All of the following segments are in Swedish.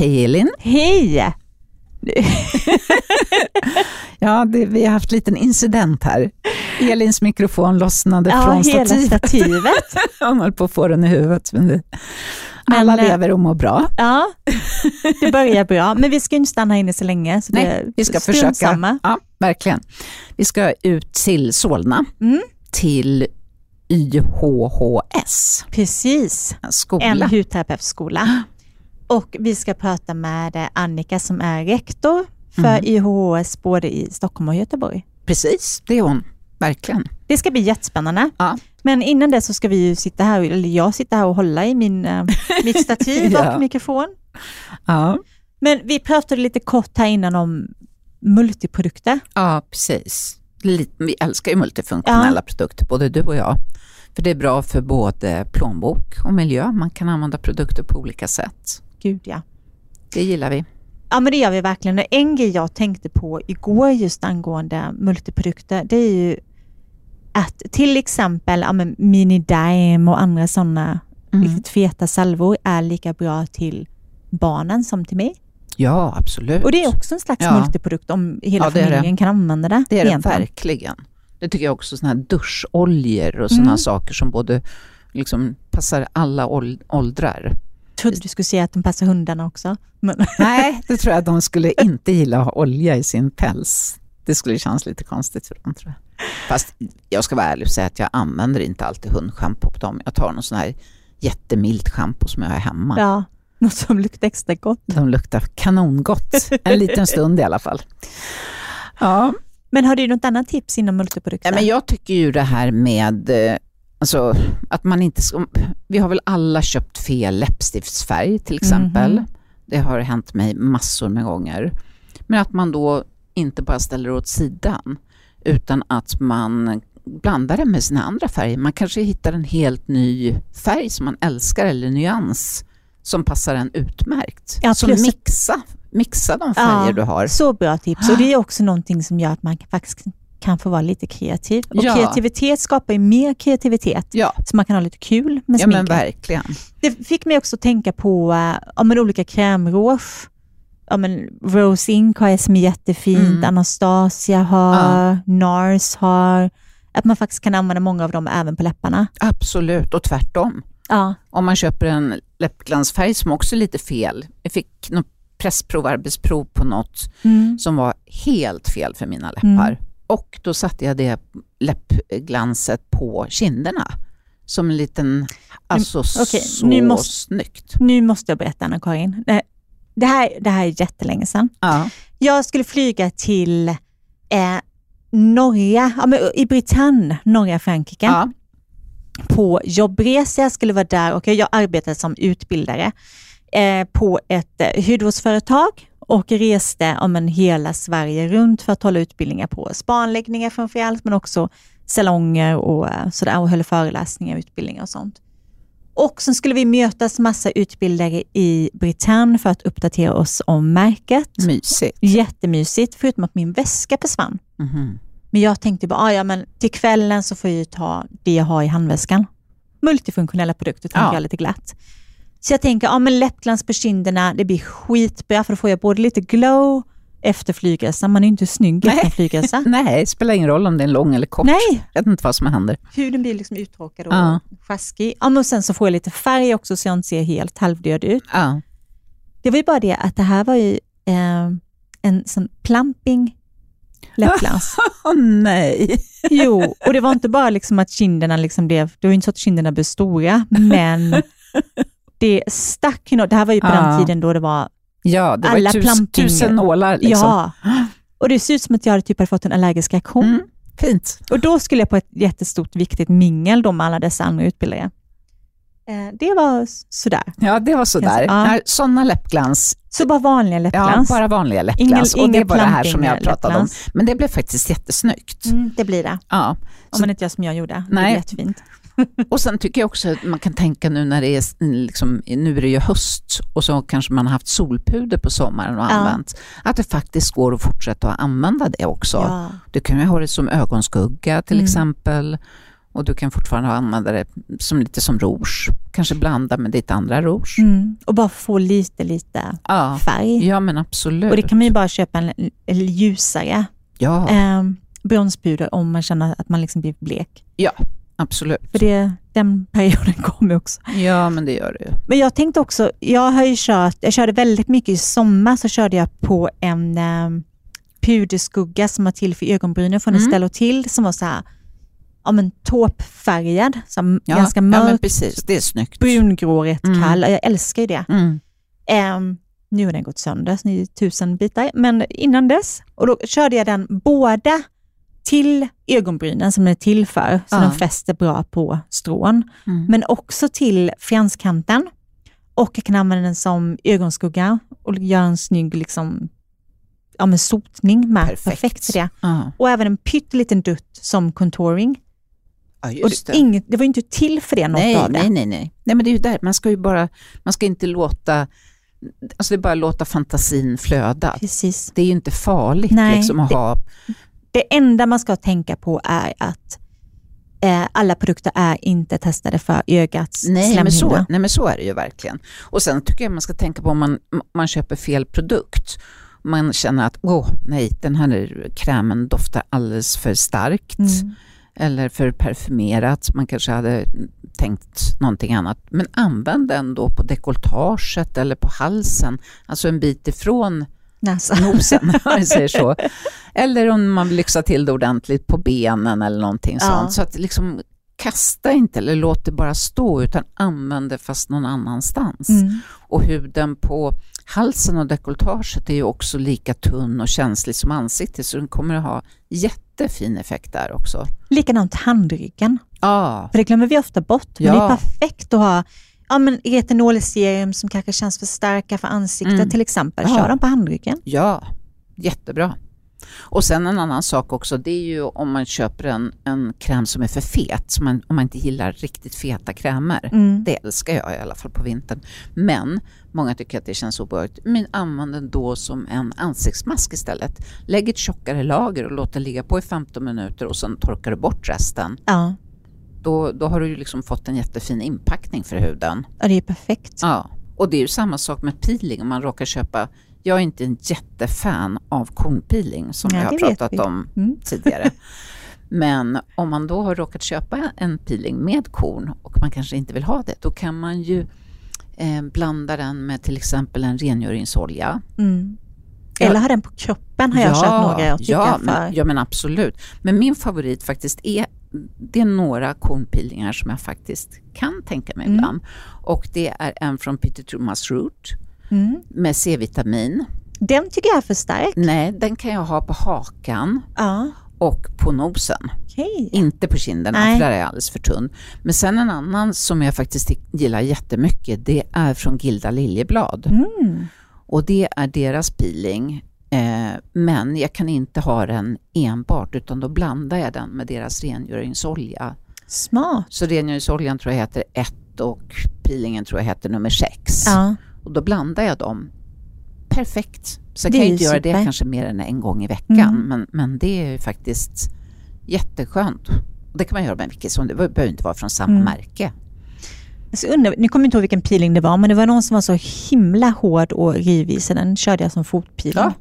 Hej Elin! Hej! Ja, det, vi har haft en liten incident här. Elins mikrofon lossnade Ja, från hela stativet. stativet. Hon höll på att få den i huvudet. Men vi, alla Men, eh, lever och mår bra. Ja, det börjar bra. Men vi ska inte stanna inne så länge. Så det Nej, vi ska försöka. samma. Ja, verkligen. Vi ska ut till Solna, Mm. till YHHS, Precis, en hudterapeutskola. Och vi ska prata med eh, Annika som är rektor för Mm. IHHS både i Stockholm och Göteborg. Precis, det är hon. Verkligen. Det ska bli jättespännande. Ja. Men innan det så ska vi ju sitta här, eller jag sitter här och hålla i min, eh, mitt stativ Ja. och mikrofon. Ja, Men vi pratade lite kort här innan om multiprodukter. ja precis. Vi älskar ju multifunktionella produkter, både du och jag. För det är bra för både plånbok och miljö. Man kan använda produkter på olika sätt. Gud ja. Det gillar vi. Ja men det gör vi verkligen. En grej jag tänkte på igår just angående multiprodukter, det är ju att till exempel ja, men Minidime och andra sådana Mm. riktigt feta salvor är lika bra till barnen som till mig. Ja, absolut. Och det är också en slags Ja. multiprodukt om hela Ja, det är det. familjen kan använda det. Det är det egentligen. verkligen. Det tycker jag också, såna här duscholjor och sådana Mm. saker som både liksom passar alla ål- åldrar. Trodde du skulle säga att de passar hundarna också. Men, Nej, det tror jag att de skulle inte gilla att ha olja i sin päls. Det skulle kännas lite konstigt för dem tror jag. Fast jag ska vara ärlig och säga att jag använder inte alltid hundschampo på dem. Jag tar någon sån här jättemilt schampo som jag har hemma. ja, något som luktar extra gott. De luktar kanongott, en liten stund i alla fall. Ja, Men har du något annat tips inom multiprodukter? Nej, men jag tycker ju det här med eh, alltså, att man inte Vi har väl alla köpt fel läppstiftsfärg till exempel. Mhm. Det har hänt mig massor med gånger. Men att man då inte bara ställer åt sidan utan att man blandar det med sina andra färger. Man kanske hittar en helt ny färg som man älskar eller nyans som passar en utmärkt. Ja, Så mixa, mixa de färger du har. Så bra tips. Och det är också någonting som gör att man faktiskt kan få vara lite kreativ. Och Ja. kreativitet skapar ju mer kreativitet. Ja, Så man kan ha lite kul med ja men sminket. verkligen. det fick mig också tänka på uh, ja, men olika krämrouge. Ja, men Rose Ink har som är jättefint, Mm. Anastasia har, Ja. NARS har. Att man faktiskt kan använda många av dem även på läpparna. Absolut, och tvärtom. Ja, Om man köper en läppglansfärg som också är lite fel. Jag fick något pressprov, arbetsprov på något mm. som var helt fel för mina läppar. Och då satte jag det läppglanset på kinderna. Som en liten, alltså okej, så nu måste- snyggt. Nu måste jag berätta Anna-Karin. Det, det, här, det här är jättelänge sedan. Ja. Jag skulle flyga till eh, norra, ja, men i Bretagne, norra Frankrike. Ja. på jobbresa. Jag skulle vara där och jag arbetade som utbildare eh, på ett eh, hudvårdsföretag och reste om en hela Sverige runt för att hålla utbildningar på spanläggningar framför allt, men också salonger och eh, sådär och höll föreläsningar, utbildningar och sånt. Och sen skulle vi mötas massa utbildare i Bretagne för att uppdatera oss om märket. Mysigt. Jättemysigt, förutom att min väska försvann. Mhm. Men jag tänkte bara, ah, ja men till kvällen så får jag ju ta det jag har i handväskan. Multifunktionella produkter tänker Ja. jag lite glatt. Så jag tänker, ja men läppglans på kinderna, det blir skitbra för då får jag både lite glow efter flygresan. Man är ju inte snygg efter en Nej. flygresa. Nej, det spelar ingen roll om det är en lång eller kort. Nej, Jag vet inte vad som händer. huden blir liksom uttråkad och Ja. sjaskig. Ja, men och sen så får jag lite färg också så jag inte ser helt halvdöd ut. Ja. Det var ju bara det att det här var ju eh, en sån plumping läppglans. Åh nej. Jo, och det var inte bara liksom att kinderna liksom blev, det var ju inte så att kinderna blev stora, men det stack ju nå- Det här var ju på Ja. den tiden då det var, Ja, det var Alla ju tus, tusen nålar liksom. ja. Och det ser ut som att jag hade typ hade fått en allergisk reaktion. Mm, fint. Och då skulle jag på ett jättestort viktigt mingel då med alla dessa andra utbildare. Eh, det var sådär. Ja, det var sådär. Ja. Ja. Sådana läppglans, Så bara vanliga ja, läppglans. bara vanliga läppglans. Ingen- och det var det här som jag pratade om. läppglans. Men det blev faktiskt jättesnyggt. Mm, det blir det. Ja. Om Så- man inte gör som jag gjorde. Det Nej. blir jättefint. Och sen tycker jag också att man kan tänka nu när det är, liksom, nu är det ju höst och så kanske man har haft solpuder på sommaren och Ja. använt, att det faktiskt går att fortsätta att använda det också. Ja. Du kan ju ha det som ögonskugga till Mm. exempel. Och du kan fortfarande använda det som, lite som rouge. Kanske blanda med ditt andra rouge. Mm. Och bara få lite, lite Ja. färg. ja, men absolut. Och det kan man ju bara köpa en, en ljusare Ja, eh, bronspuder om man känner att man liksom blir blek. Absolut. För det, den perioden kommer också. Ja, men det gör det ju. Men jag tänkte också, jag har ju kört, jag körde väldigt mycket i sommar, så körde jag på en eh, puderskugga som var till för ögonbrynen från Mm. Estelle till som var så här, ja men taupe-färgad, så Ja, ganska ja, men mörk, precis. Det är snyggt. brungrå, rätt Mm. kall. Jag älskar ju det. Mm. Ehm, nu har den gått sönder, så det är tusen bitar. Men innan dess, och då körde jag den båda till ögonbrynen som den är till för, så Ja. den fäster bra på strån. Mm. Men också till franskanten. Och jag kan använda den som ögonskugga och göra en snygg liksom, ja, men sotning med. Perfekt. Perfekt. för det. Ja, Och även en pytteliten dutt som contouring. ja Och det. inget, det var ju inte till för det, något nej, av det. nej, nej, nej. Nej, men det är ju där. Man ska ju bara, man ska inte låta, alltså det är bara att låta fantasin flöda. Precis. Det är ju inte farligt Nej, liksom att det- ha, Det enda man ska tänka på är att eh, alla produkter är inte testade för ögats nej men, så, nej men så är det ju verkligen. Och sen tycker jag man ska tänka på om man, man köper fel produkt. Man känner att, åh nej, den här krämen doftar alldeles för starkt. Mm. eller för parfymerat. Man kanske hade tänkt någonting annat. Men använd den då på dekolletaget eller på halsen, alltså en bit ifrån Näsa. nosen, om vi säger så. Eller om man vill lyxa till det ordentligt på benen eller någonting Ja. sånt. Så att liksom kasta inte eller låt det bara stå utan använd det fast någon annanstans. Mm. Och huden på halsen och dekolletaget är ju också lika tunn och känslig som ansiktet så den kommer att ha jättefin effekt där också. Likadant handryggen. Ja, För det glömmer vi ofta bort. Men Ja. det är perfekt att ha ja, men retinolserum som kanske känns för starka för ansiktet Mm. till exempel. Ja. Kör dem på handryggen. ja, jättebra. Och sen en annan sak också, det är ju om man köper en, en kräm som är för fet, som man, om man inte gillar riktigt feta krämer. Mm. Det älskar jag i alla fall på vintern. Men många tycker att det känns obehagligt. Men använd den då som en ansiktsmask istället. Lägg ett tjockare lager och låt den ligga på i 15 minuter och sen torkar du bort resten. Ja. Då, då har du ju liksom fått en jättefin inpackning för huden. ja, det är perfekt. Ja, och det är ju samma sak med peeling om man råkar köpa jag är inte en jättefan av kornpeeling som Nej, jag har pratat om Mm. tidigare. Men om man då har råkat köpa en peeling med korn och man kanske inte vill ha det, då kan man ju eh, blanda den med till exempel en rengöringsolja. Mm. Ja. Eller ha den på kroppen har jag kört några och tycker ja, jag men, ja men absolut. Men min favorit faktiskt är, det är några kornpeelingar som jag faktiskt kan tänka mig Mm. ibland. Och det är en från Peter Thomas Root Mm. med C-vitamin. Den tycker jag är för stark. Nej, den kan jag ha på hakan Ja, och på nosen. okej. Inte på kinderna, Nej. för där är jag alldeles för tunn. Men sen en annan som jag faktiskt gillar jättemycket, det är från Gilda Liljeblad. Mm. Och det är deras peeling. Eh, men jag kan inte ha den enbart, utan då blandar jag den med deras rengöringsolja. Smart. Så rengöringsoljan tror jag heter 1 och peelingen tror jag heter nummer 6. Ja. Och då blandar jag dem. Perfekt. Så jag kan inte göra det kanske mer än en gång i veckan. Mm. Men, men det är ju faktiskt jätteskönt. Och det kan man göra med vilket som, det behöver inte vara från samma Mm. märke. Alltså, undrar, nu kommer jag inte ihåg vilken peeling det var, men det var någon som var så himla hård och rivig, så den körde jag som fotpeeling. Ja,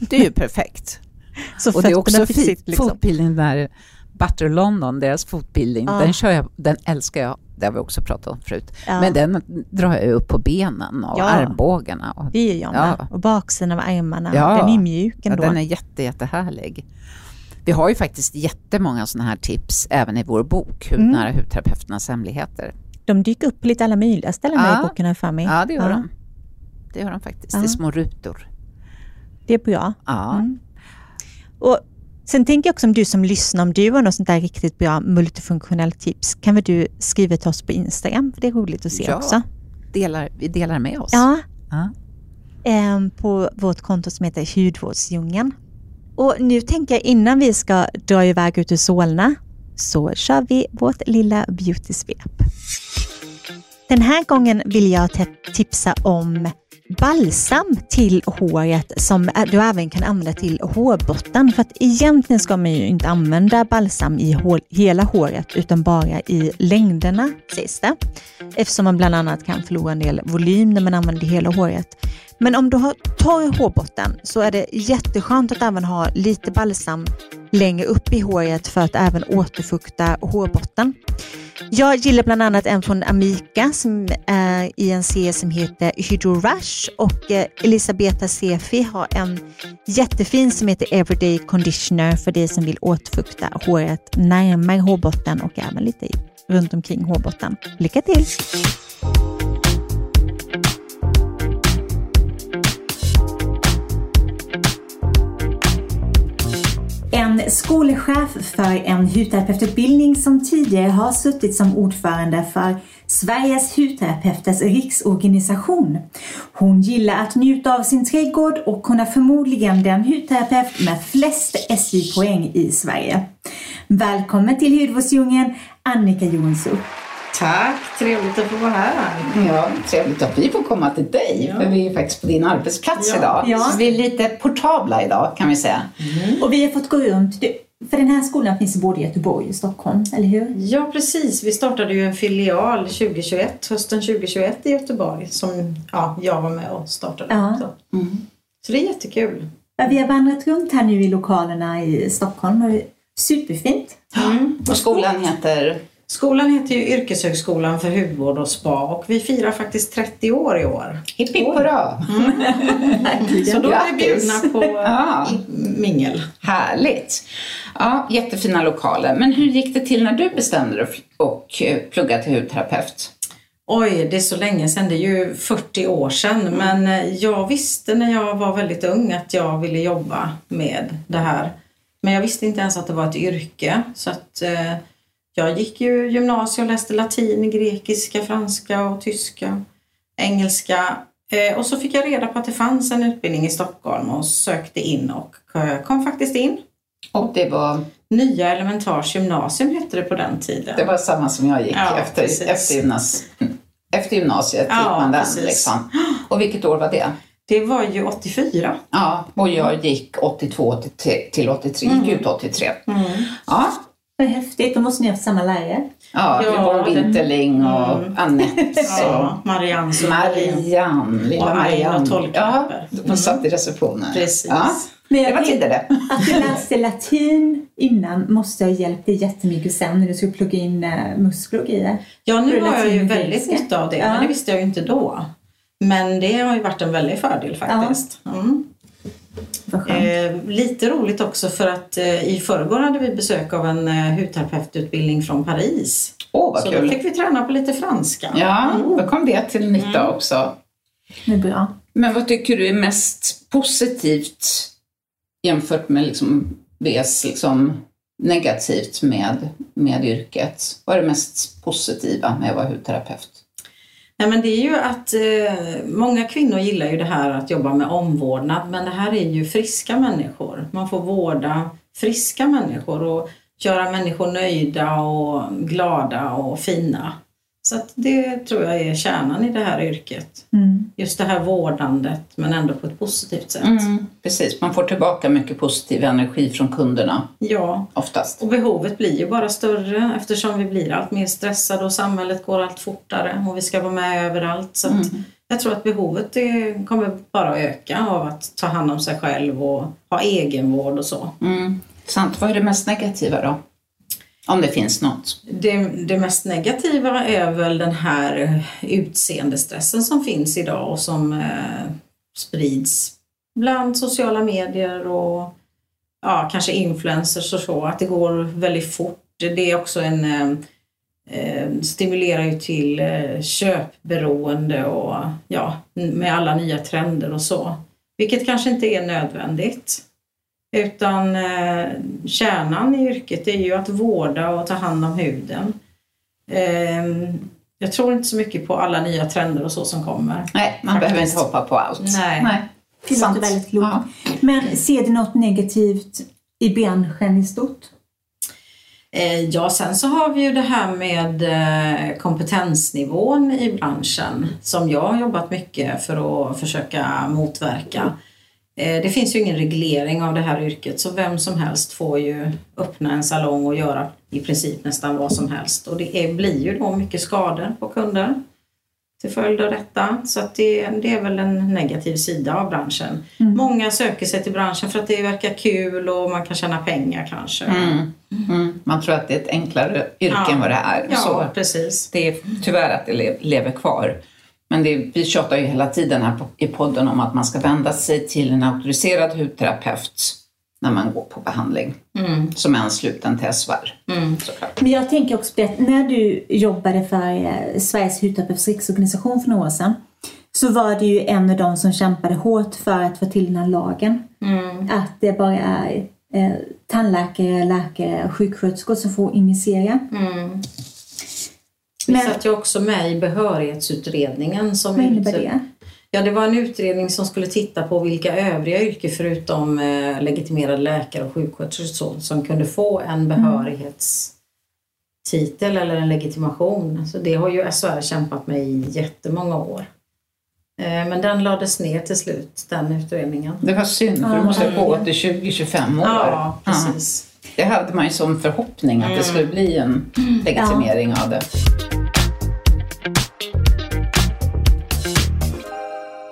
det är ju perfekt. Så Och det är också fick fint. sitt, liksom. Fotpeeling där, Butter London, deras fotpeeling, Ah. den kör jag, den älskar jag. Det har vi också pratat om förut. Ja. Men den drar jag upp på benen och Ja. armbågarna. Och, Det gör jag med. Ja. Och baksidan av ärmarna. Ja. Den är mjuk ja, ändå. den är jätte, jättehärlig. Vi har ju faktiskt jättemånga sådana här tips även i vår bok, Hudnära Mm. hudterapeuternas hemligheter. De dyker upp på lite alla möjliga ställen Ja. i boken för mig. Ja, det gör de. Det gör de faktiskt. Ja. Det är små rutor. Det är bra. Ja. Mm. Och sen tänker jag också om du som lyssnar, om du har något sånt där riktigt bra multifunktionellt tips, kan väl du skriva till oss på Instagram? För det är roligt att se Ja. också. Delar, vi delar med oss. Ja, Ja. ehm, på vårt konto som heter Hudvårdsdjungeln. Och nu tänker jag innan vi ska dra iväg ut ur Solna så kör vi vårt lilla beauty-svep. Den här gången vill jag tipsa om balsam till håret som du även kan använda till hårbotten. För att egentligen ska man ju inte använda balsam i hår, hela håret utan bara i längderna sägs det. Eftersom man bland annat kan förlora en del volym när man använder hela håret. Men om du har torr hårbotten så är det jätteskönt att även ha lite balsam längre upp i håret för att även återfukta hårbotten. Jag gillar bland annat en från Amika som är i en serie som heter Hydro Rush och eh, Elisabeta Sefi har en jättefin som heter Everyday Conditioner för dig som vill återfukta håret närmare hårbotten och även lite runt omkring hårbotten. Lycka till! En skolchef för en hudterapeututbildning som tidigare har suttit som ordförande för Sveriges hudterapeuters riksorganisation. Hon gillar att njuta av sin trädgård och hon är förmodligen den hudterapeut med flest SJ-poäng i Sverige. Välkommen till Hudvårdsdjungeln, Annika Jonsson. Tack, trevligt att få vara här. Ja, trevligt att vi får komma till dig, ja. för vi är faktiskt på din arbetsplats ja. idag. Ja. Så vi är lite portabla idag kan vi säga. Mm. Och vi har fått gå runt. För den här skolan finns både i Göteborg och Stockholm, eller hur? Ja, precis. Vi startade ju en filial 2021, hösten 2021 i Göteborg som ja, jag var med och startade. Ja. Så. Mm. så det är jättekul. Ja, vi har vandrat runt här nu i lokalerna i Stockholm. Superfint. Mm. Och skolan heter? Skolan heter ju Yrkeshögskolan för hudvård och spa och vi firar faktiskt 30 år i år. Hipp hipp hurra! Mm. Så då är vi bjudna på ja. mingel. Härligt! Ja, jättefina lokaler. Men hur gick det till när du bestämde dig och plugga till hudterapeut? Oj, det är så länge sedan. Det är ju 40 år sedan. Mm. Men jag visste när jag var väldigt ung att jag ville jobba med det här. Men jag visste inte ens att det var ett yrke. Så att jag gick ju gymnasiet och läste latin, grekiska, franska och tyska, engelska. Eh, och så fick jag reda på att det fanns en utbildning i Stockholm och sökte in och kom faktiskt in. Och det var? Nya Elementars gymnasium hette det på den tiden. Det var samma som jag gick ja, efter, efter, gymnas, efter gymnasiet. Ja, gick man den, precis. liksom. Och vilket år var det? Det var ju 84. Ja, och jag gick 82 83, till 83, Mm. gick ut 83. Mm. Ja, Vad häftigt, då måste ni ha haft samma lärare. ja, Ja, Yvonne det- Winterling och Mm. Anette. Ja, Marianne. Marianne, lilla Och Marianne. Ja, Mm. hon satt i receptionen. Precis. Ja, Men det jag var tänker tidigare. att du läste latin innan måste ha hjälpt dig jättemycket sen när du skulle plugga in eh, muskler och grejer. Ja, nu har jag ju väldigt nytta av det, Ja. men det visste jag ju inte då. Men det har ju varit en väldig fördel faktiskt. Mm. Eh, lite roligt också för att eh, i förrgår hade vi besök av en eh, hudterapeututbildning från Paris. Åh, vad Så då kul. fick vi träna på lite franska. Ja, då kom det till nytta Mm. också. Det är bra. Men vad tycker du är mest positivt jämfört med liksom VS liksom negativt med, med yrket? Vad är det mest positiva med att vara hudterapeut? Nej, men det är ju att eh, många kvinnor gillar ju det här att jobba med omvårdnad men det här är ju friska människor. Man får vårda friska människor och göra människor nöjda och glada och fina. Så det tror jag är kärnan i det här yrket. Mm. Just det här vårdandet men ändå på ett positivt sätt. Mm, precis, man får tillbaka mycket positiv energi från kunderna Ja, oftast. och behovet blir ju bara större eftersom vi blir allt mer stressade och samhället går allt fortare och vi ska vara med överallt. Så Mm. Jag tror att behovet kommer bara att öka av att ta hand om sig själv och ha egenvård och så. Mm. Sant. Vad är det mest negativa då? Om det finns något. Det, det mest negativa är väl den här utseendestressen som finns idag och som eh, sprids bland sociala medier och ja, kanske influencers och så, att det går väldigt fort. Det är också en eh, eh stimulerar ju till eh, köpberoende och ja, med alla nya trender och så. Vilket kanske inte är nödvändigt. Utan eh, kärnan i yrket är ju att vårda och ta hand om huden. Eh, jag tror inte så mycket på alla nya trender och så som kommer. Nej, man Faktiskt. behöver inte hoppa på allt. Nej. Det låter väldigt klokt. Ja. Men ser du något negativt i branschen i stort? Eh, Ja, sen så har vi ju det här med eh, kompetensnivån i branschen som jag har jobbat mycket för att försöka motverka. Eh, Det finns ju ingen reglering av det här yrket så vem som helst får ju öppna en salong och göra i princip nästan vad som helst. Och det är, blir ju då mycket skador på kunder till följd av detta. Så det, det är väl en negativ sida av branschen. Många söker sig till branschen för att det verkar kul och man kan tjäna pengar kanske. Mm. Mm. Man tror att det är ett enklare yrke Ja. än vad det är. Ja, Så precis. det är tyvärr att det le- lever kvar. Men det, vi tjatar ju hela tiden här på, i podden om att man ska vända sig till en auktoriserad hudterapeut när man går på behandling, Mm. som är ansluten till SVR. Mm. Men jag tänker också att när du jobbade för eh, Sveriges hudterapeuters riksorganisation för några år sedan så var du ju en av de som kämpade hårt för att få till den här lagen. Mm. Att det bara är eh, tandläkare, läkare och sjuksköterskor som får injicera. Mm. Vi Men- satt ju också med i behörighetsutredningen. Som Vad innebär ut- det? Ja, det var en utredning som skulle titta på vilka övriga yrken förutom eh, legitimerade läkare och sjuksköterskor som kunde få en behörighetstitel eller en legitimation. Så det har ju SHR kämpat med i jättemånga år. Eh, men den lades ner till slut, den utredningen. Det var synd, för Ja, måste ha pågått i 20-25 år. Ja, precis. Det hade man ju som förhoppning att det Mm. skulle bli en legitimering av det.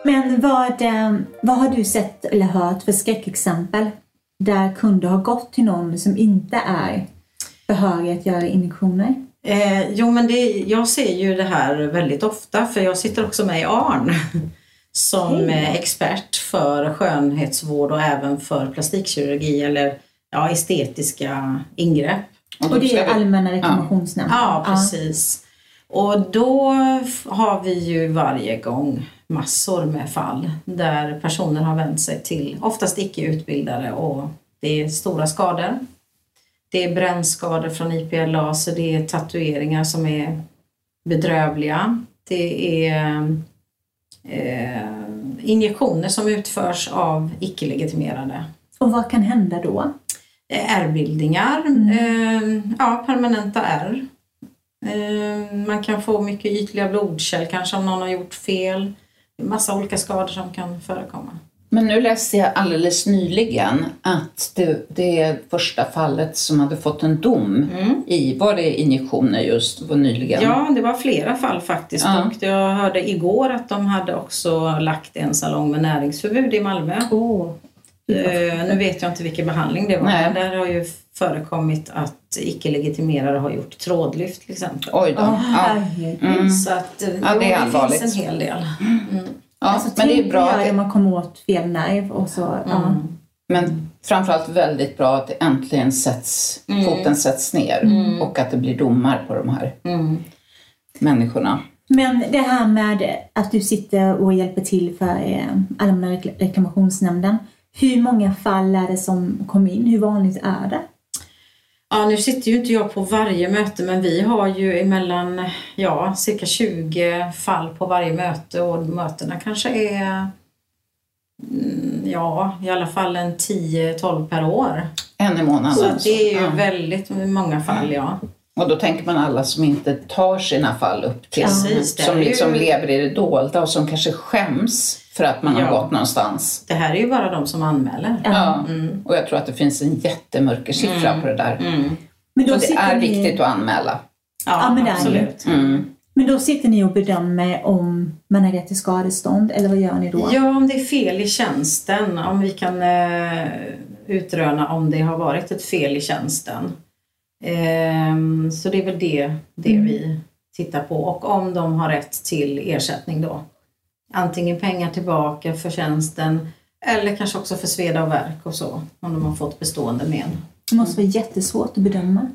Men vad, eh, vad har du sett eller hört för skräckexempel där kunder har gått till någon som inte är behörig att göra injektioner? Eh, jo, men det, jag ser ju det här väldigt ofta för jag sitter också med i ARN som eh, expert för skönhetsvård och även för plastikkirurgi eller ja, estetiska ingrepp. Och då det är Allmänna reklamationsnämnden? Ja, precis. Och då har vi ju varje gång massor med fall där personer har vänt sig till oftast icke utbildade och det är stora skador. Det är brännskador från IPL-laser, det är tatueringar som är bedrövliga. Det är eh, injektioner som utförs av icke-legitimerade. Och vad kan hända då? Ärrbildningar, eh, ja, permanenta ärr. Eh, man kan få mycket ytliga blodkärl kanske om någon har gjort fel. Massa olika skador som kan förekomma. Men nu läste jag alldeles nyligen att det, det är första fallet som hade fått en dom i, var det injektioner just, var nyligen? Ja, det var flera fall faktiskt. Ja. Och jag hörde igår att de hade också lagt en salong med näringsförbud i Malmö. Oh. Eh, nu vet jag inte vilken behandling det var, Nej. men där har ju förekommit att icke-legitimerade har gjort trådlyft till exempel. Oj då. Oh, Ja. Mm. Så att, eh, Ja, det är det finns en hel del. Mm. Ja, Alltså, men det är bra vad att det, man kommer åt fel nerv och så. Ja. Mm. men framförallt väldigt bra att det äntligen sätts, Mm. foten sätts ner och att det blir domar på de här Mm. människorna. Men det här med att du sitter och hjälper till för eh, Allmänna rekl- reklamationsnämnden. Hur många fall är det som kom in? Hur vanligt är det? Ja, nu sitter ju inte jag på varje möte men vi har ju emellan ja, cirka 20 fall på varje möte och mötena kanske är mm, ja, i alla fall en 10-12 per år. En i månaden. Så alltså. det är ju Ja. väldigt många fall, ja. Och då tänker man alla som inte tar sina fall upp till, Precis, det som liksom lever i det dolda och som kanske skäms för att man Ja. har gått någonstans. Det här är ju bara de som anmäler. Ja. Mm. Och jag tror att det finns en jättemörker siffra Mm. på det där. Mm. Men då, Och det är ni, viktigt att anmäla. Ja, Ja, men absolut. Mm. men då sitter ni och bedömer om man har rätt till skadestånd eller vad gör ni då? Ja, om det är fel i tjänsten, om vi kan eh, utröna om det har varit ett fel i tjänsten. Ehm, så det är väl det, det Mm. vi tittar på och om de har rätt till ersättning då. Antingen pengar tillbaka för tjänsten eller kanske också för sveda och värk och så, om de har fått bestående men. Det måste vara jättesvårt att bedöma.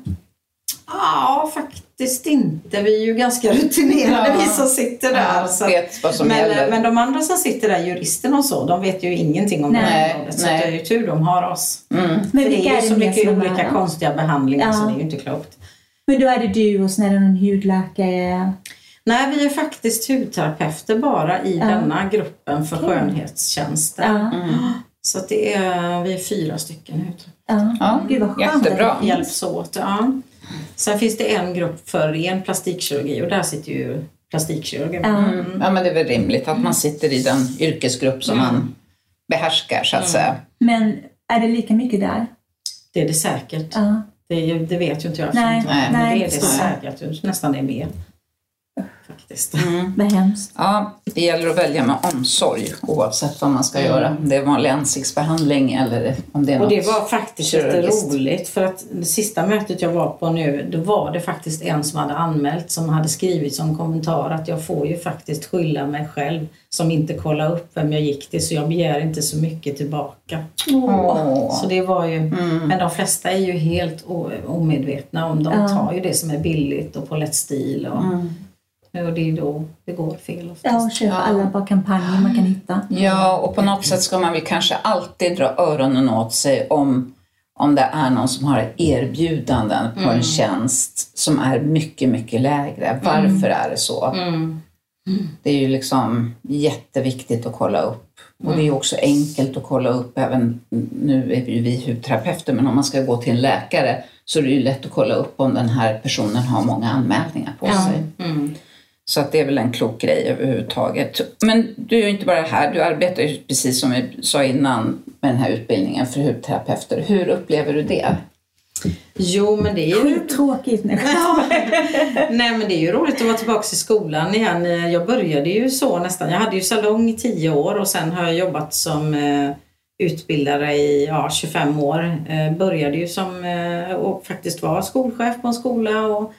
Ja, faktiskt inte. Vi är ju ganska rutinerade Ja. vi som sitter där. Ja, så att- vet vad som men, men de andra som sitter där, juristerna och så, de vet ju ingenting om det Nej, här området. Så det är ju tur de har oss. Mm. Men För det är ju så mycket är olika med? konstiga behandlingar Ja. så det är ju inte klokt. Men då är det du och sen är det någon hudläkare. Nej, vi är faktiskt hudterapeuter bara i Ja. denna gruppen för Okej. skönhetstjänster. Ja. Mm. Så att det är, vi är fyra stycken nu. Ja. Ja, Gud vad skönt. jättebra. det. Hjälps åt. Ja. Sen finns det en grupp för ren plastikkirurgi och där sitter ju plastikkirurgen. Ja. Mm. Ja, men det är väl rimligt att man sitter i den yrkesgrupp som man behärskar så att säga. Men är det lika mycket där? Det är det säkert. Det, ju- det vet ju inte jag. Nej, eftersom nej, inte- Men det är det säkert. Nästan det är mer. Faktiskt. Vad hemskt. Ja, det gäller att välja med omsorg oavsett vad man ska göra. Om det är vanlig ansiktsbehandling eller om det är Och det var faktiskt kirurgiskt. roligt för att det sista mötet jag var på nu, då var det faktiskt en som hade anmält som hade skrivit som kommentar att jag får ju faktiskt skylla mig själv som inte kollade upp vem jag gick till så jag begär inte så mycket tillbaka. Åh. Så det var ju, Mm. men de flesta är ju helt omedvetna om de tar ju det som är billigt och på lätt stil och, Mm. Och det är då det går fel oftast. Ja, och köpa alla bra kampanjer man kan hitta. Ja, och på något sätt ska man väl kanske alltid dra öronen åt sig om, om det är någon som har erbjudanden på en tjänst som är mycket, mycket lägre. Varför är det så? Mm. Det är ju liksom jätteviktigt att kolla upp. Och det är ju också enkelt att kolla upp, även nu är ju vi hudterapeuter, men om man ska gå till en läkare så är det ju lätt att kolla upp om den här personen har många anmälningar på Ja. sig. Mm. Så att det är väl en klok grej överhuvudtaget. Men du är ju inte bara här, du arbetar ju precis som vi sa innan med den här utbildningen för hudterapeuter. Hur upplever du det? Jo men det är ju Skittråkigt. Nej. Nej men det är ju roligt att vara tillbaka i skolan igen. Jag började ju så nästan. Jag hade ju salong i 10 år och sen har jag jobbat som eh, utbildare i ja, 25 år. Eh, började ju som eh, och faktiskt var skolchef på en skola och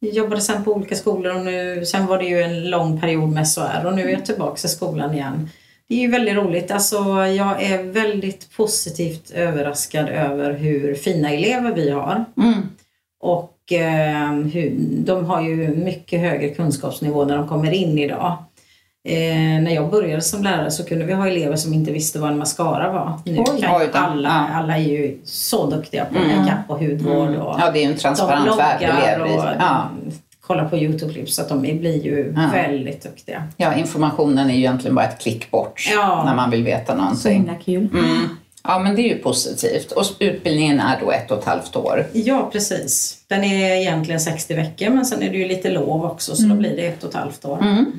jobbade sen på olika skolor och nu, sen var det ju en lång period med SOR och nu är jag tillbaka i skolan igen. Det är ju väldigt roligt. Alltså, jag är väldigt positivt överraskad över hur fina elever vi har. Mm. Och eh, hur, de har ju mycket högre kunskapsnivå när de kommer in idag. Eh, när jag började som lärare så kunde vi ha elever som inte visste vad en mascara var. Nu Oj. kan Oj alla, Ja. alla är ju så duktiga på Mm. makeup och hudvård. Och Ja, det är ju en transparent värld vi lever i. Ja. kollar på Youtube-klipp så att de blir ju Ja. väldigt duktiga. ja, informationen är ju egentligen bara ett klick bort Ja. när man vill veta Så någonting. himla kul. Mm. Ja, men det är ju positivt. Och utbildningen är då ett och ett halvt år. Ja, precis. Den är egentligen 60 veckor men sen är det ju lite lov också så då blir det ett och ett halvt år. Mm.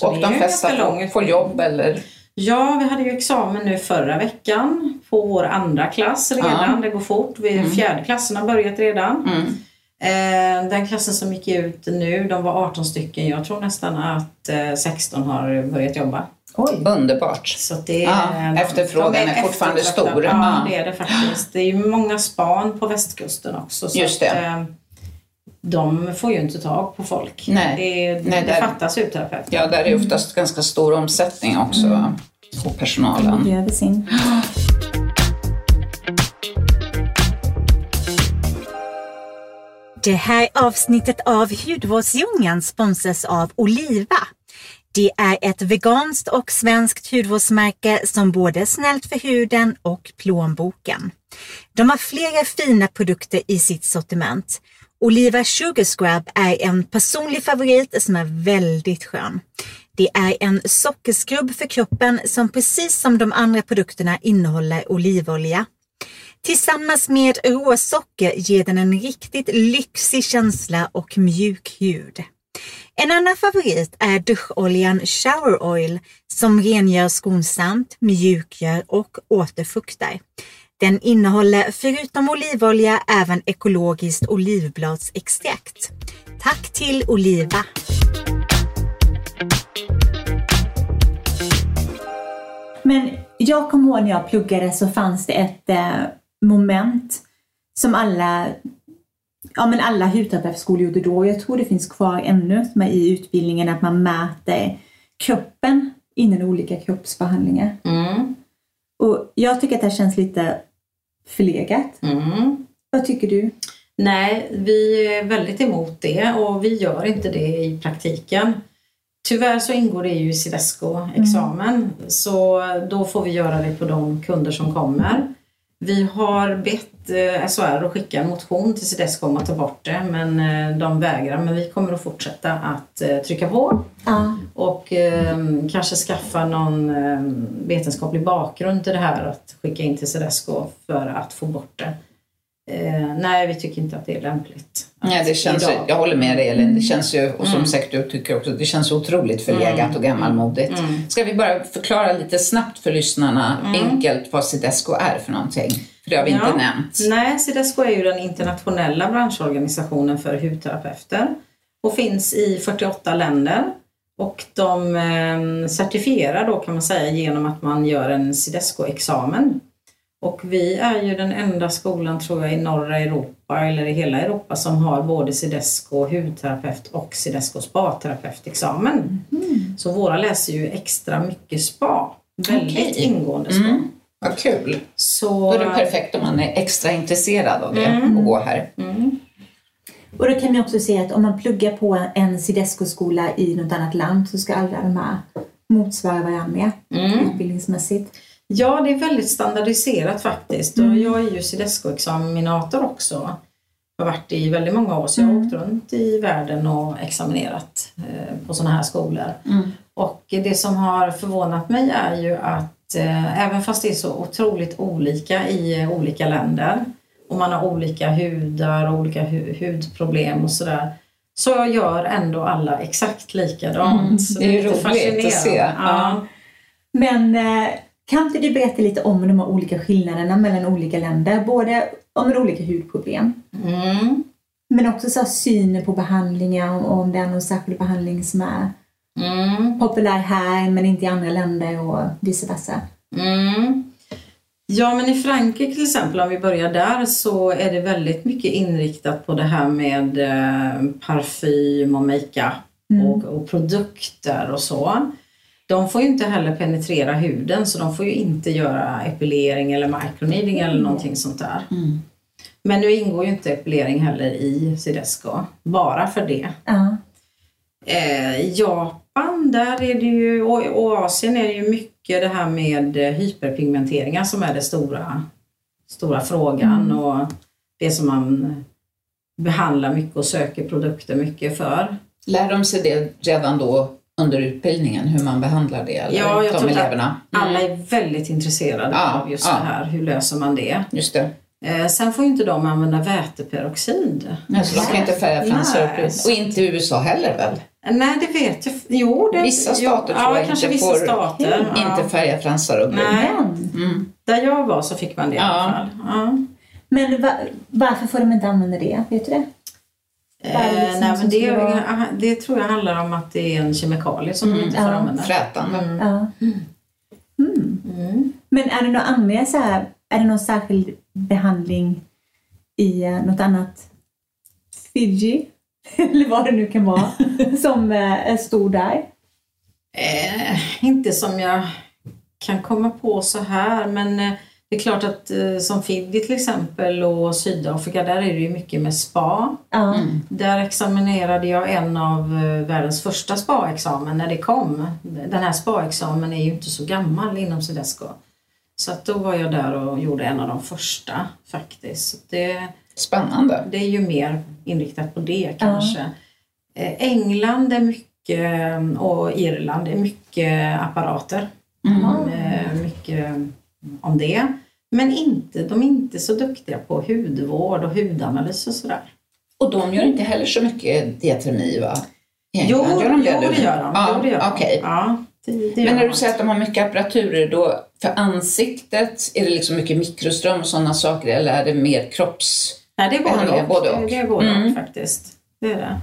Så Och är de flesta får, får jobb eller? Ja, vi hade ju examen nu förra veckan på vår andra klass redan. Ja. Det går fort. Vi fjärde klassen har börjat redan. Mm. Eh, den klassen som gick ut nu, de var 18 stycken. Jag tror nästan att eh, 16 har börjat jobba. Oj. Underbart. Så det Ja, är, efterfrågan de är fortfarande eftertraktade. stor. Ja, Ja. det är det faktiskt. Det är ju många span på västkusten också. Så Just det. Att, eh, de får ju inte tag på folk. Nej. Det, Nej, det där- fattas utterapeuter. Ja, där är oftast ganska stor omsättning också Mm. på personalen. De behöver sin. Det här avsnittet av Hudvårdsdjungeln sponsras av Oliva. Det är ett veganskt och svenskt hudvårdsmärke som både är snällt för huden och plånboken. De har flera fina produkter i sitt sortiment. Oliva Sugar Scrub är en personlig favorit som är väldigt skön. Det är en sockerskrubb för kroppen som precis som de andra produkterna innehåller olivolja. Tillsammans med råsocker ger den en riktigt lyxig känsla och mjuk hud. En annan favorit är duscholjan Shower Oil som rengör skonsamt, mjukgör och återfuktar. Den innehåller förutom olivolja även ekologiskt olivbladsextrakt. Tack till Oliva! Men jag kommer ihåg när jag pluggade så fanns det ett eh, moment som alla, ja, men alla hudterapeutskolor gjorde då. Jag tror det finns kvar ännu med i utbildningen att man mäter kroppen innan olika kroppsbehandlingar. Mm. Och jag tycker att det här känns lite förlegat. Mm. Vad tycker du? Nej, vi är väldigt emot det och vi gör inte det i praktiken. Tyvärr så ingår det ju i Cedesco-examen så då får vi göra det på de kunder som kommer. Vi har bett eh, SHR att skicka en motion till Cedesco om att ta bort det men eh, de vägrar. Men vi kommer att fortsätta att eh, trycka på Ja. och eh, kanske skaffa någon eh, vetenskaplig bakgrund till det här att skicka in till Cedesco för att få bort det. Eh, nej, vi tycker inte att det är lämpligt. Nej, det känns, idag- jag håller med dig Elin. Det känns ju, och som Mm. säkert du tycker också, det känns otroligt förlegat och gammalmodigt. Mm. Ska vi bara förklara lite snabbt för lyssnarna Mm. enkelt vad Cedesco är för någonting? För det har vi Ja. inte nämnt. Nej, Cedesco är ju den internationella branschorganisationen för hudterapeuter och finns i 48 länder. Och de eh, certifierar då kan man säga genom att man gör en Cedesco-examen. Och vi är ju den enda skolan tror jag i norra Europa eller i hela Europa som har både Cedesco hudterapeut och Cedesco spa-terapeutexamen. Så våra läser ju extra mycket spa. Väldigt Okej. ingående spa. Mm. Vad kul. Så, Då är det perfekt om man är extra intresserad av det Mm. och gå här. Mm. Och då kan man också säga att om man pluggar på en Cedesco-skola i något annat land så ska alla de här motsvara varandra Mm. utbildningsmässigt. Ja, det är väldigt standardiserat faktiskt. Och jag är ju Cedesco-examinator också. Jag har varit i väldigt många år så jag har åkt runt i världen och examinerat eh, på sådana här skolor. Mm. Och det som har förvånat mig är ju att eh, även fast det är så otroligt olika i eh, olika länder och man har olika hudar och olika hu- hudproblem och sådär så gör ändå alla exakt likadant. Mm, det är lite roligt att se. Ja. Men eh, kan inte du berätta lite om de här olika skillnaderna mellan olika länder? Både om de olika hudproblem Mm. men också så synen på behandlingar och om det är någon särskild behandling som är Mm. populär här men inte i andra länder och vice versa. Mm. Ja, men i Frankrike till exempel, om vi börjar där, så är det väldigt mycket inriktat på det här med eh, parfym och makeup Mm. och, och produkter och så. De får ju inte heller penetrera huden så de får ju inte göra epilering eller microneedling eller någonting sånt där. Mm. Men nu ingår ju inte epilering heller i Cedesco, bara för det. Ja. Eh, Japan, där är det ju, och, och Asien är det ju mycket det här med hyperpigmenteringar som är det stora, stora frågan och det som man behandlar mycket och söker produkter mycket för. Lär de sig det redan då under utbildningen, hur man behandlar det? Eller? Ja, jag de tror att eleverna? Alla är väldigt intresserade Ja, av just ja. det här, hur löser man det? Just det. Eh, sen får ju inte de använda väteperoxid. Nej, så de kan inte färga fransar Nej. och inte i USA heller väl? Nej, det vet jag. Jo, det, Vissa stater jo, tror jag ja, kanske inte vissa får stater. ja. Inte färga fransar och Nej. Men, Mm. Där jag var så fick man det i Ja. alla fall. Ja. men va, varför får de inte använda det? Vet du det? Eh, Vad är det liksom nej, men det, vara- det tror jag handlar om att det är en kemikalie som Mm. de inte får Ja. använda. Frätande. Mm. Ja. Mm. Mm. Men är det några andra så här, är det någon särskild behandling i eh, något annat Fiji? Eller vad det nu kan vara, som eh, är stor där? Eh, inte som jag kan komma på så här, men eh, det är klart att eh, som Fiji till exempel och Sydafrika, där är det ju mycket med spa. Mm. Där examinerade jag en av eh, världens första spa-examen när det kom. Den här spa-examen är ju inte så gammal inom Cedesco. Så att då var jag där och gjorde en av de första faktiskt. Det, Spännande. det är ju mer inriktat på det kanske. Eh, England är mycket, och Irland är mycket apparater. Mm. Mycket om det. Men inte, de är inte så duktiga på hudvård och hudanalys och sådär. Och de gör inte heller så mycket diatermi va? I Jo, gör de det jo, det gör de. Ja, jo, gör de. okej. Ja, det, det Men när de. du säger att de har mycket apparaturer, då för ansiktet, är det liksom mycket mikroström och sådana saker eller är det mer kropps... Nej, det är både och. både och. Det, är både Mm. faktiskt. Det är det.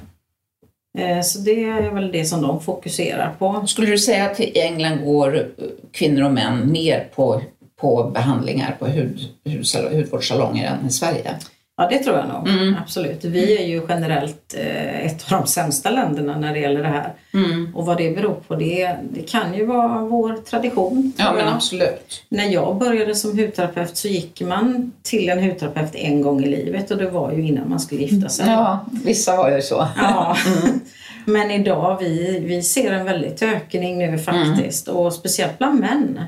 Eh, Så det är väl det som de fokuserar på. Skulle du säga att i England går kvinnor och män mer på, på behandlingar på hud, hudsal- hudvårdssalonger än i Sverige? Ja, det tror jag nog. Mm. Absolut. Vi är ju generellt eh, ett av de sämsta länderna när det gäller det här. Mm. Och vad det beror på, det, det kan ju vara vår tradition. Ja, men jag. absolut. När jag började som hudterapeut så gick man till en hudterapeut en gång i livet och det var ju innan man skulle gifta sig. Ja, vissa var ju så. Ja. Men idag, vi, vi ser en väldigt ökning nu faktiskt och speciellt bland män.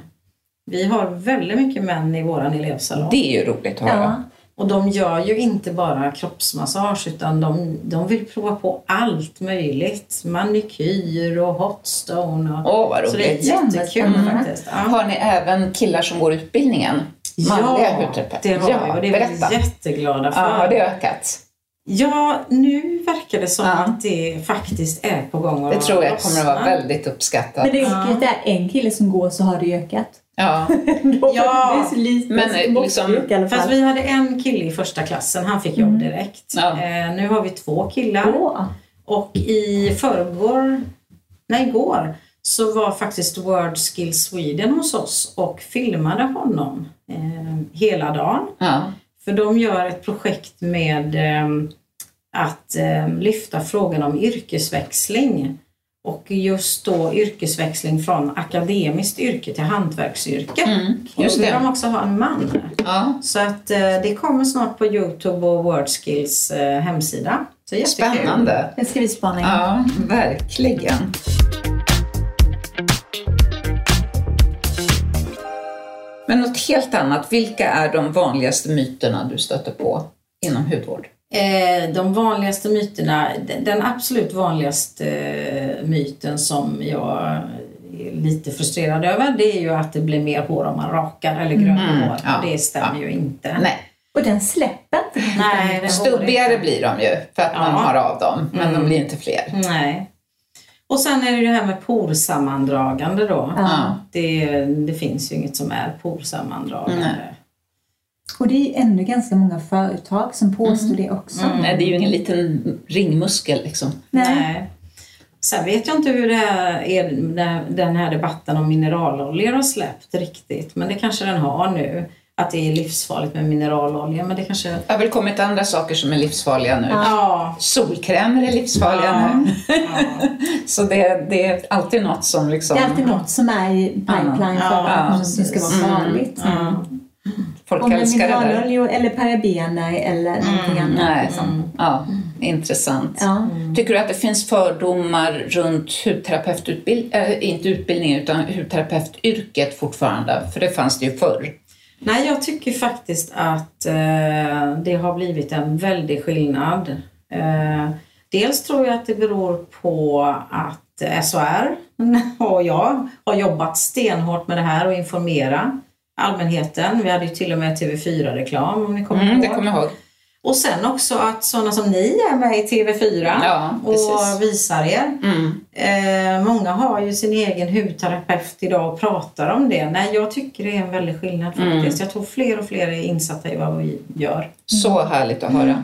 Vi har väldigt mycket män i våran elevsalong. Det är ju roligt att höra. Ja. Och de gör ju inte bara kroppsmassage utan de, de vill prova på allt möjligt. Manikyr och hotstone. Och, Åh, vad så det är roligt. jättekul Mm. faktiskt. Ja. Har ni även killar som går utbildningen? Manliga Ja, det har vi och det är berätta. vi jätteglada för. Ja, har det ökat? Ja, nu verkar det som Ja. att det faktiskt är på gång Det tror jag kommer att vara väldigt uppskattat. Men det är är en kille som går så har det ökat. Ja. Ja, det är så lite. men, så måste liksom- Fast vi hade en kille i första klassen, han fick jobb direkt. Ja. Eh, nu har vi två killar. Åh. Och i förrgår, nej igår, så var faktiskt World Skill Sweden hos oss och filmade honom eh, hela dagen. Ja. För de gör ett projekt med eh, att eh, lyfta frågan om yrkesväxling. Och just då yrkesväxling från akademiskt yrke till hantverksyrke. Mm, Och just då vill de också ha en man. Ja. Så att eh, det kommer snart på Youtube och WordSkills eh, hemsida. Så jättekul. Spännande. Det ska vi spana in. Ja, verkligen. Men något helt annat. Vilka är de vanligaste myterna du stöter på inom hudvård? Eh, de vanligaste myterna, den- den absolut vanligaste eh, myten som jag är lite frustrerad över, det är ju att det blir mer hår om man rakar eller gröna Mm, hår. ja, Och det stämmer ju inte. Nej, Och den släpper inte. Nej, det stubbigare blir de ju för att man Ja. har av dem, men Mm. de blir inte fler. Nej. Och sen är det ju det här med porsammandragande då. Ja. Det, det finns ju inget som är porsammandragande. Nej. Och det är ju ändå ganska många företag som påstår det också. Mm. Nej, det är ju ingen liten ringmuskel liksom. Nej. Nej. Sen vet jag inte hur det här är, den här debatten om mineraloljor har släppt riktigt. Men det kanske den har nu. Att det är livsfarligt med mineralolja. Men det kanske... Det har väl kommit andra saker som är livsfarliga nu. Ja. Solkrämer är livsfarliga Ja. nu. ja. Så det, det är alltid något som liksom Det är alltid något som är i pipeline Ja, för ja, att det ska vara Mm. farligt. Ja. Folk Om älskar det där. mineraloljor eller parabener eller någonting annat. Nej. Liksom. Ja, intressant. Ja. Tycker du att det finns fördomar runt hudterapeututbildning, äh, inte utbildning utan hudterapeutyrket fortfarande? För det fanns det ju förr. Nej, jag tycker faktiskt att eh, det har blivit en väldig skillnad. Eh, dels tror jag att det beror på att SHR och jag har jobbat stenhårt med det här och informera allmänheten. Vi hade ju till och med TV4-reklam om ni kommer Mm, det ihåg. kommer jag ihåg. Och sen också att sådana som ni är med i TV4 Ja, och visar er. Mm. Eh, många har ju sin egen hudterapeut idag och pratar om det. Nej, jag tycker det är en väldig skillnad Mm. faktiskt. Jag tror fler och fler är insatta i vad vi gör. Så härligt att höra.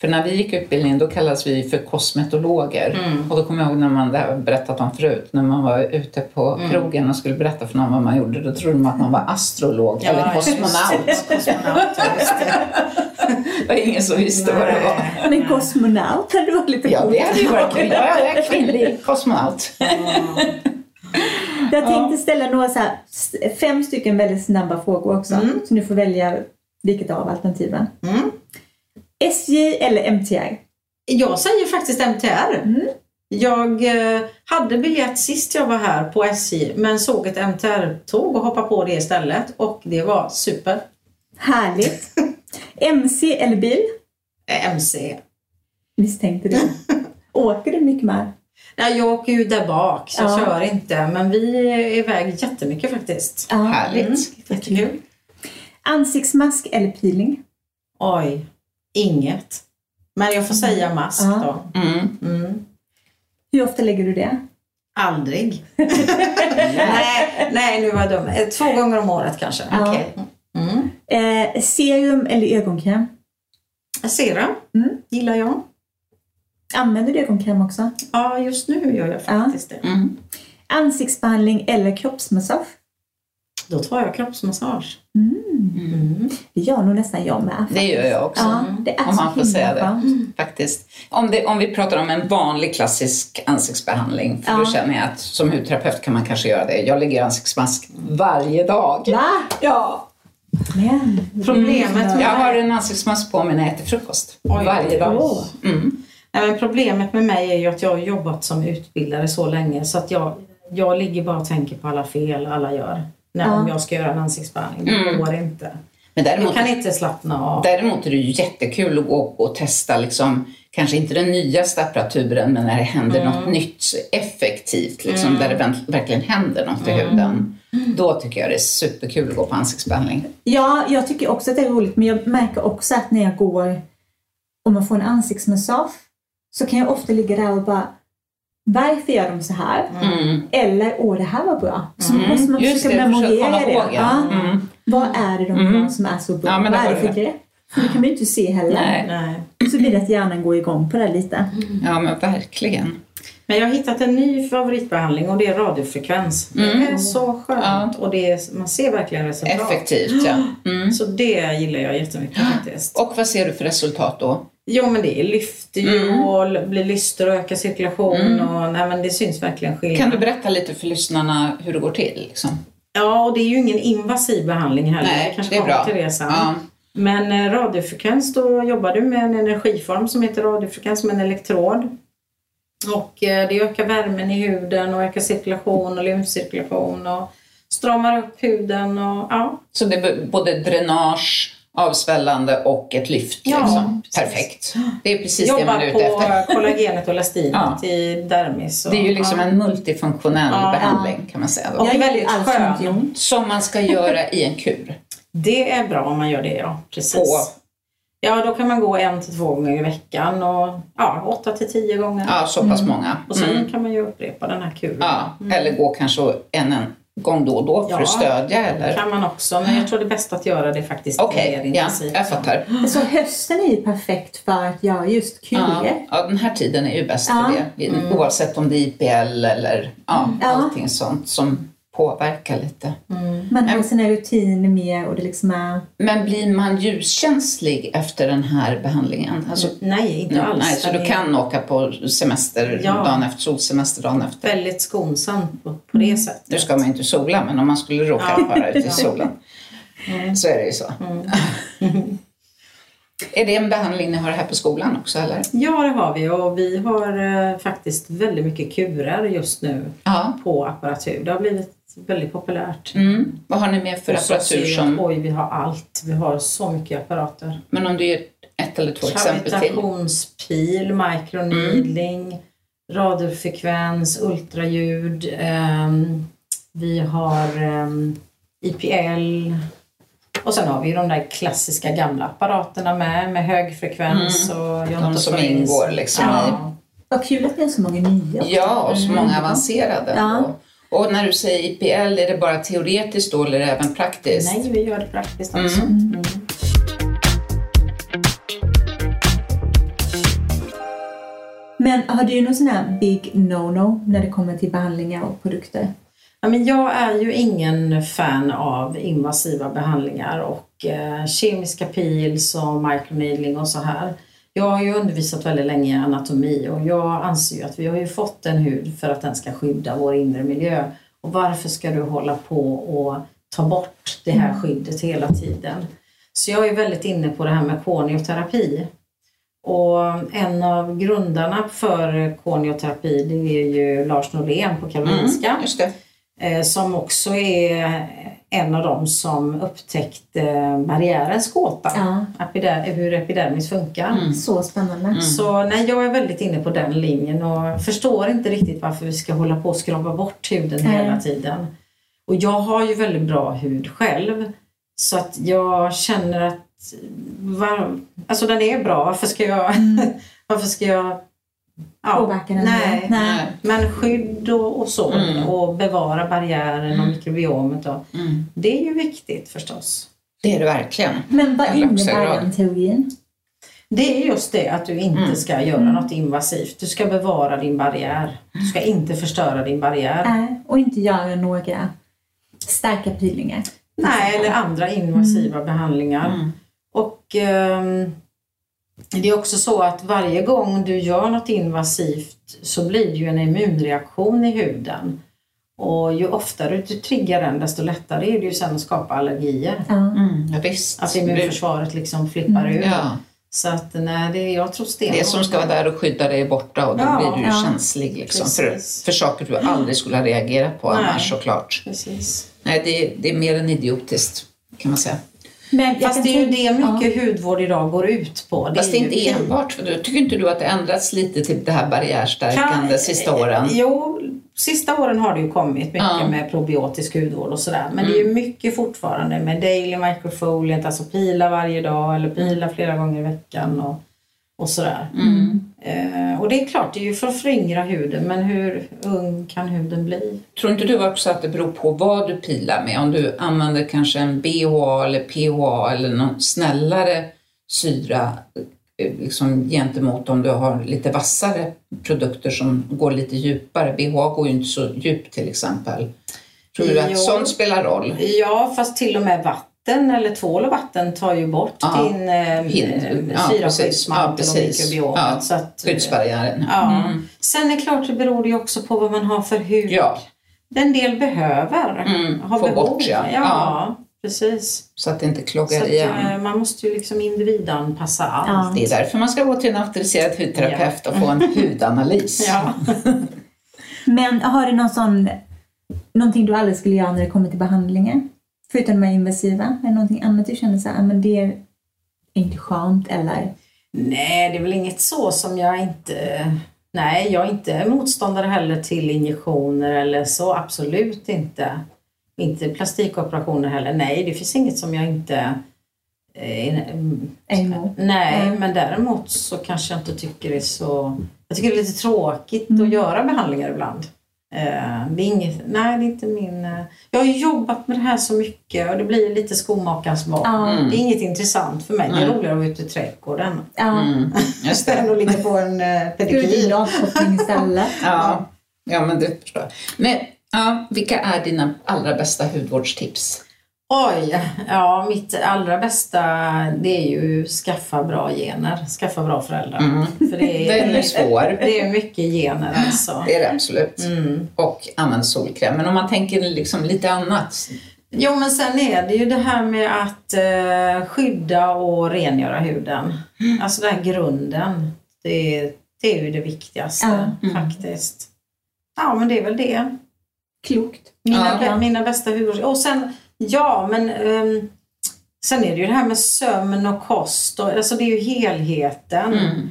För när vi gick utbildningen då kallades vi för kosmetologer. Mm. Och då kommer jag ihåg när man, det har berättat om förut, när man var ute på Mm. krogen och skulle berätta för någon vad man gjorde, då trodde man att man var astrolog eller just det. kosmonaut. Ja, just det. Det var ingen som visste vad det var. Nej. Men kosmonaut hade varit lite Ja, coolt. det hade ju varit kul. Ja, jag är kvinnlig kosmonaut. Jag tänkte ställa några så här, fem stycken väldigt snabba frågor också. Mm. Så ni får välja vilket av alternativen. SJ eller MTR? Jag säger faktiskt MTR. Mm. Jag eh, hade biljett sist jag var här på SJ men såg ett MTR-tåg och hoppade på det istället och det var super. Härligt. MC eller bil? Eh, MC. Misstänkte det. Åker du mycket med? Nej, jag åker ju där bak så jag Ja. kör inte men vi är iväg jättemycket faktiskt. Ja. Härligt. Mm, jättekul. Ansiktsmask eller peeling? Oj, inget. Men jag får säga mask Ja. då. Mm. Mm. Hur ofta lägger du det? Aldrig. nej, nej, nu var jag dum. Eh, Två gånger om året kanske. Ja. Okej. Mm. Eh, serum eller ögonkräm? Serum Mm. gillar jag. Använder du ögonkräm också? Ja, just nu gör jag faktiskt det. Mm. Ansiktsbehandling eller kroppsmassage? Då tar jag kroppsmassage. Mm. Mm. Det gör nog nästan jag med. Det gör jag också. Ja, det är Om man får säga det. skönt. Faktiskt. Om, det, om vi pratar om en vanlig klassisk ansiktsbehandling, för då Ja. känner jag att som hudterapeut kan man kanske göra det. Jag lägger ansiktsmask varje dag. Va? Ja. Men, Problemet med- Jag har en ansiktsmask på mig när jag äter frukost. Oj. varje dag. Mm. Nej, men problemet med mig är ju att jag har jobbat som utbildare så länge så att jag, jag ligger bara och tänker på alla fel alla gör. När Ja. om jag ska göra en ansiktsbehandling. Det Mm. går inte. Men Jag däremot, kan inte slappna av. däremot är det ju jättekul att gå och testa, liksom, kanske inte den nyaste apparaturen, men när det händer Mm. något nytt effektivt, liksom, där det verkligen händer något i huden. Då tycker jag det är superkul att gå på ansiktsbehandling. Ja, jag tycker också att det är roligt, men jag märker också att när jag går, om man får en ansiktsmassage, så kan jag ofta ligga där och bara, varför gör de så här? Mm. Eller, åh det här var bra. Så Mm. måste man Just försöka det, försöka memorera komma det. ihåg, ja. Ja. Mm. Vad är det de Mm. som är så bra? Ja, men det Vad är det för du grepp? För det kan man ju inte se heller. Nej. Nej. Så blir det att hjärnan går igång på det lite. Ja, men verkligen. Men jag har hittat en ny favoritbehandling och det är radiofrekvens. Det Mm. är så skönt och det är, man ser verkligen resultat. Effektivt, ja. Mm. Så det gillar jag jättemycket faktiskt. Och vad ser du för resultat då? Jo men det lyfter ju Mm. blir lyster och ökar cirkulation Mm. och nej, men det syns verkligen skillnad. Kan du berätta lite för lyssnarna hur det går till? Liksom? Ja och det är ju ingen invasiv behandling heller. Nej, kanske det är bra. till det sen. Ja. Men eh, radiofrekvens, då jobbar du med en energiform som heter radiofrekvens med en elektrod. Och eh, det ökar värmen i huden och ökar cirkulation och lymfcirkulation och stramar upp huden och ja. Så det är både dränage, avsvällande och ett lyft. Ja, liksom. Perfekt. Det är precis det man Jobbar är på ute efter. kollagenet och elastinet Ja. i dermis. och- Det är ju liksom ja. en multifunktionell Ja. behandling kan man säga. Då. Och Jag väldigt gillar allt som man ska göra i en kur. Det är bra om man gör det, ja. Precis. På, Ja, då kan man gå en till två gånger i veckan och ja, åtta till tio gånger. ja, så pass många. Och sen Mm. kan man ju upprepa den här kuren. Ja, eller gå kanske en, en gång då och då för Ja. att stödja Det eller? kan man också, men jag tror det är bäst att göra det faktiskt Okej, mer ja, intensivt. jag fattar. Så hösten är ju perfekt för att göra just Ja, kurer. ja, den här tiden är ju bäst Ja. för det. Oavsett om det är IPL eller ja, Ja. allting sånt som påverkar lite. Mm. Man har sina rutiner mer och det liksom är... Men blir man ljuskänslig efter den här behandlingen? Alltså, Nej, inte alls. nej, så du kan åka på semester Ja. dagen efter, solsemester dagen efter? väldigt skonsam på, på det sättet. Nu ska man inte sola, men om man skulle råka Ja. vara ute i solen Mm. så är det ju så. Mm. Är det en behandling ni har här på skolan också eller? Ja, det har vi och vi har eh, faktiskt väldigt mycket kurer just nu Ja. på apparatur. Det har blivit väldigt populärt. Mm. Vad har ni mer för Och apparatur som... Oj, vi har allt. Vi har så mycket apparater. Men om du ger ett eller två exempel till. Gravitationspil, microneedling, radiofrekvens, ultraljud. ehm, vi har ehm, IPL. Och sen har vi ju de där klassiska gamla apparaterna med, med högfrekvens och Mm. De som ingår liksom i... Ja. Vad kul att ni har så många nya. Ja, och så många avancerade. Ja. Och, när du säger IPL, är det bara teoretiskt då eller även praktiskt? Nej, vi gör det praktiskt Mm. också. Mm. Men har du någon sån här big no-no när det kommer till behandlingar och produkter? Ja, men jag är ju ingen fan av invasiva behandlingar och eh, kemiska pils och microneedling och så här. Jag har ju undervisat väldigt länge i anatomi och jag anser ju att vi har ju fått en hud för att den ska skydda vår inre miljö. Och varför ska du hålla på och ta bort det här skyddet hela tiden? Så jag är väldigt inne på det här med konioterapi. Och en av grundarna för konioterapi det är ju Lars Norén på Karolinska. Mm. Eh, som också är en av dem som upptäckte barriärens gåta. Ja, Epider- hur epidermis funkar. Mm. så spännande. Mm. Så nej, jag är väldigt inne på den linjen och förstår inte riktigt varför vi ska hålla på och skrapa bort huden Nej. hela tiden. Och jag har ju väldigt bra hud själv. Så att jag känner att var, alltså den är bra, varför ska jag, varför ska jag ja, Påverka den nej. nej. Men skydd och, och så Mm. och bevara barriären och mikrobiomet och, Mm. det är ju viktigt förstås. Det är det verkligen. Men vad innebär den teorin? Det är just det att du inte Mm. ska göra något invasivt. Du ska bevara din barriär. Du ska inte förstöra din barriär. Nej, och inte göra några starka peelingar. Nej, eller andra invasiva behandlingar. Mm. Och ehm, det är också så att varje gång du gör något invasivt så blir det ju en immunreaktion i huden. Och ju oftare du triggar den desto lättare är det ju sen att skapa allergier. Ja. Mm. Ja, visst. Att immunförsvaret liksom flippar ur. Ja. Så att nej, det, jag tror stenhårt. Det som ska vara där och skydda dig är borta och då Ja, blir du ja. känslig liksom, för, Precis. för saker du aldrig skulle ha reagerat på Nej. annars såklart. Precis. Nej, det, det är mer än idiotiskt kan man säga. Men jag Fast det är ju det mycket hudvård idag går ut på. Det Fast det är inte ju- enbart, för du, tycker inte du att det ändrats lite till det här barriärstärkande Kan- sista åren? Jo, sista åren har det ju kommit mycket Ja. med probiotisk hudvård och sådär. Men det är ju Mm. mycket fortfarande med daily microfoliant, alltså pila varje dag eller pila flera gånger i veckan och, och sådär. Mm. Eh, och det är klart, det är ju för att föryngra huden, men hur ung kan huden bli? Tror inte du också att det beror på vad du pilar med? Om du använder kanske en BHA eller PHA eller någon snällare syra eh, liksom gentemot om du har lite vassare produkter som går lite djupare. BHA går ju inte så djupt till exempel. Tror du Jo. att sånt spelar roll? Ja, fast till och med vatten eller tvål och vatten tar ju bort Ja. din eh, Hind- ja, och precis. mikrobiomet. Ja. Så att, eh, Skyddsbarriären. Ja. Mm. Sen är det klart, det beror ju också på vad man har för hud. Ja. Den del behöver. Mm, har få behov. bort, ja. ja. Ja. precis. Så att det inte Så kloggar att, igen. eh, man måste ju liksom individanpassa allt. Det är därför man ska gå till en auktoriserad hudterapeut och få en hudanalys. Ja. Men har du någon sån, någonting du aldrig skulle göra när det kommer till behandlingar? Förutom de här invasiva? Är det någonting annat du känner så här, "Ah, men det är inte skönt eller? Nej, det är väl inget så som jag inte... Nej, jag är inte motståndare heller till injektioner eller så. Absolut inte. Inte plastikoperationer heller. Nej, det finns inget som jag inte... Eh, emot? nej, Mm. men däremot så kanske jag inte tycker det är så... Jag tycker det är lite tråkigt Mm. att göra behandlingar ibland. Eh, det är inget, nej, det är inte min... eh, Jag har jobbat med det här så mycket och det blir lite skomakarens barn. Ja. Mm. Det är inget intressant för mig. Det är roligare att vara ute i trädgården. Ja. Mm, just det. Än att ligga på en eh, du pedikyr. avkoppling istället? Ja, ja men det förstår jag. Men ja, vilka är dina allra bästa hudvårdstips? Oj, ja mitt allra bästa det är ju skaffa bra gener, skaffa bra föräldrar. Mm. För det är, Den är svår. Det är mycket gener alltså. Det är det absolut. Mm. Och använd solkräm. Men om man tänker liksom lite annat. Jo men sen är det ju det här med att eh, skydda och rengöra huden. Alltså den här grunden. Det, det är ju det viktigaste. Mm. faktiskt. Ja men det är väl det. Klokt. Mina, Ja. mina bästa hudvårds... Och sen, ja men ehm, sen är det ju det här med sömn och kost. Och, alltså det är ju helheten. Mm.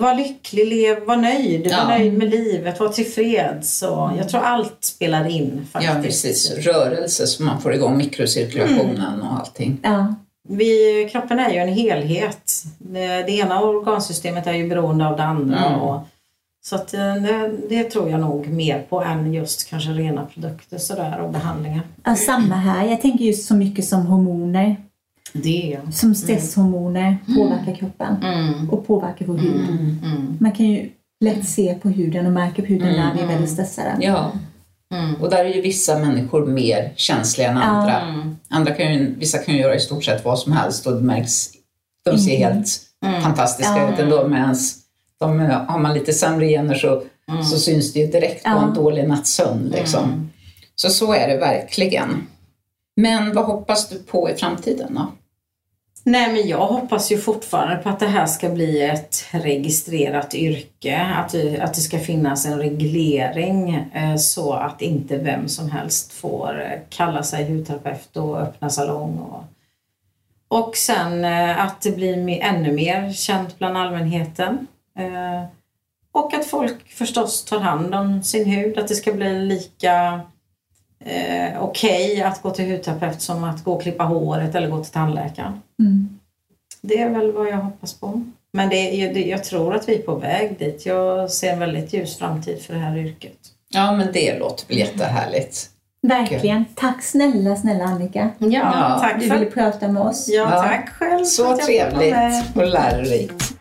Var lycklig, lev, var nöjd, Ja. var nöjd med livet, var tillfreds. Och jag tror allt spelar in faktiskt. Ja, precis. Rörelse så man får igång mikrocirkulationen och allting. Ja. Vi, kroppen är ju en helhet. Det, det ena organsystemet är ju beroende av det andra. Mm. Och, så att, eh, det, det tror jag nog mer på än just kanske rena produkter sådär och behandlingar. Ja, samma här. Jag tänker just så mycket som hormoner. Det. Som stresshormoner påverkar kroppen Mm. och påverkar vår hud. Mm. Mm. Man kan ju lätt se på huden och märka på huden Mm. när vi är väldigt stressade. Ja, Mm. och där är ju vissa människor mer känsliga än andra. Mm. andra kan ju, vissa kan ju göra i stort sett vad som helst och det märks. De ser Mm. helt Mm. fantastiska ut ändå medan de, har man lite sämre gener så, Mm. så syns det ju direkt på Ja. en dålig nattsömn. Liksom. Mm. Så så är det verkligen. Men vad hoppas du på i framtiden då? Nej men jag hoppas ju fortfarande på att det här ska bli ett registrerat yrke. Att att det ska finnas en reglering eh, så att inte vem som helst får eh, kalla sig hudterapeut och öppna salong. Och, och sen eh, att det blir ännu mer känt bland allmänheten. Eh, och att folk förstås tar hand om sin hud. Att det ska bli lika eh, okej att gå till hudterapeut som att gå och klippa håret eller gå till tandläkaren. Mm. Det är väl vad jag hoppas på. Men det, det, jag tror att vi är på väg dit. Jag ser en väldigt ljus framtid för det här yrket. Ja, men det låter väl jättehärligt. Verkligen. Tack snälla, snälla Annika. Ja, Ja, tack Du för ville prata med oss. Ja, Ja. tack själv Så trevligt och lärorikt.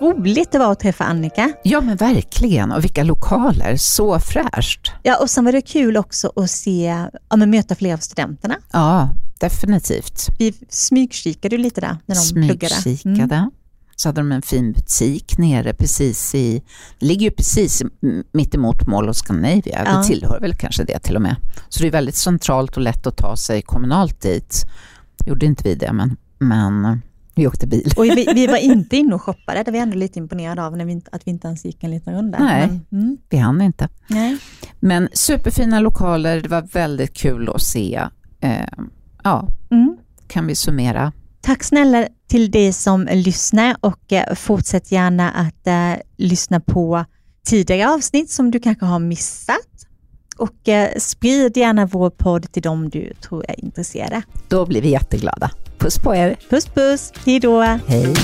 Vad roligt det var att träffa Annika. Ja, men verkligen. Och vilka lokaler. Så fräscht. Ja, och sen var det kul också att se, ja, men möta flera av studenterna. Ja, definitivt. Vi smygkikade lite där när de pluggade. Smygkikade. Mm. så hade de en fin butik nere precis i, ligger ju precis mitt emot Mall of Scandinavia, ja. det tillhör väl kanske det till och med. Så det är väldigt centralt och lätt att ta sig kommunalt dit. Gjorde inte vi det, men, men vi åkte bil. Och vi, vi var inte inne och shoppade, det var vi ändå lite imponerade av, när vi, att vi inte ens gick en liten runda. Nej, men, mm. vi hann inte. Nej. Men superfina lokaler, det var väldigt kul att se. Eh, ja, mm. kan vi summera. Tack snälla till dig som lyssnar och eh, fortsätt gärna att eh, lyssna på tidigare avsnitt som du kanske har missat. Och eh, sprid gärna vår podd till dem du tror är intresserade. Då blir vi jätteglada. Puss på er! Puss puss! Hej då! Hej!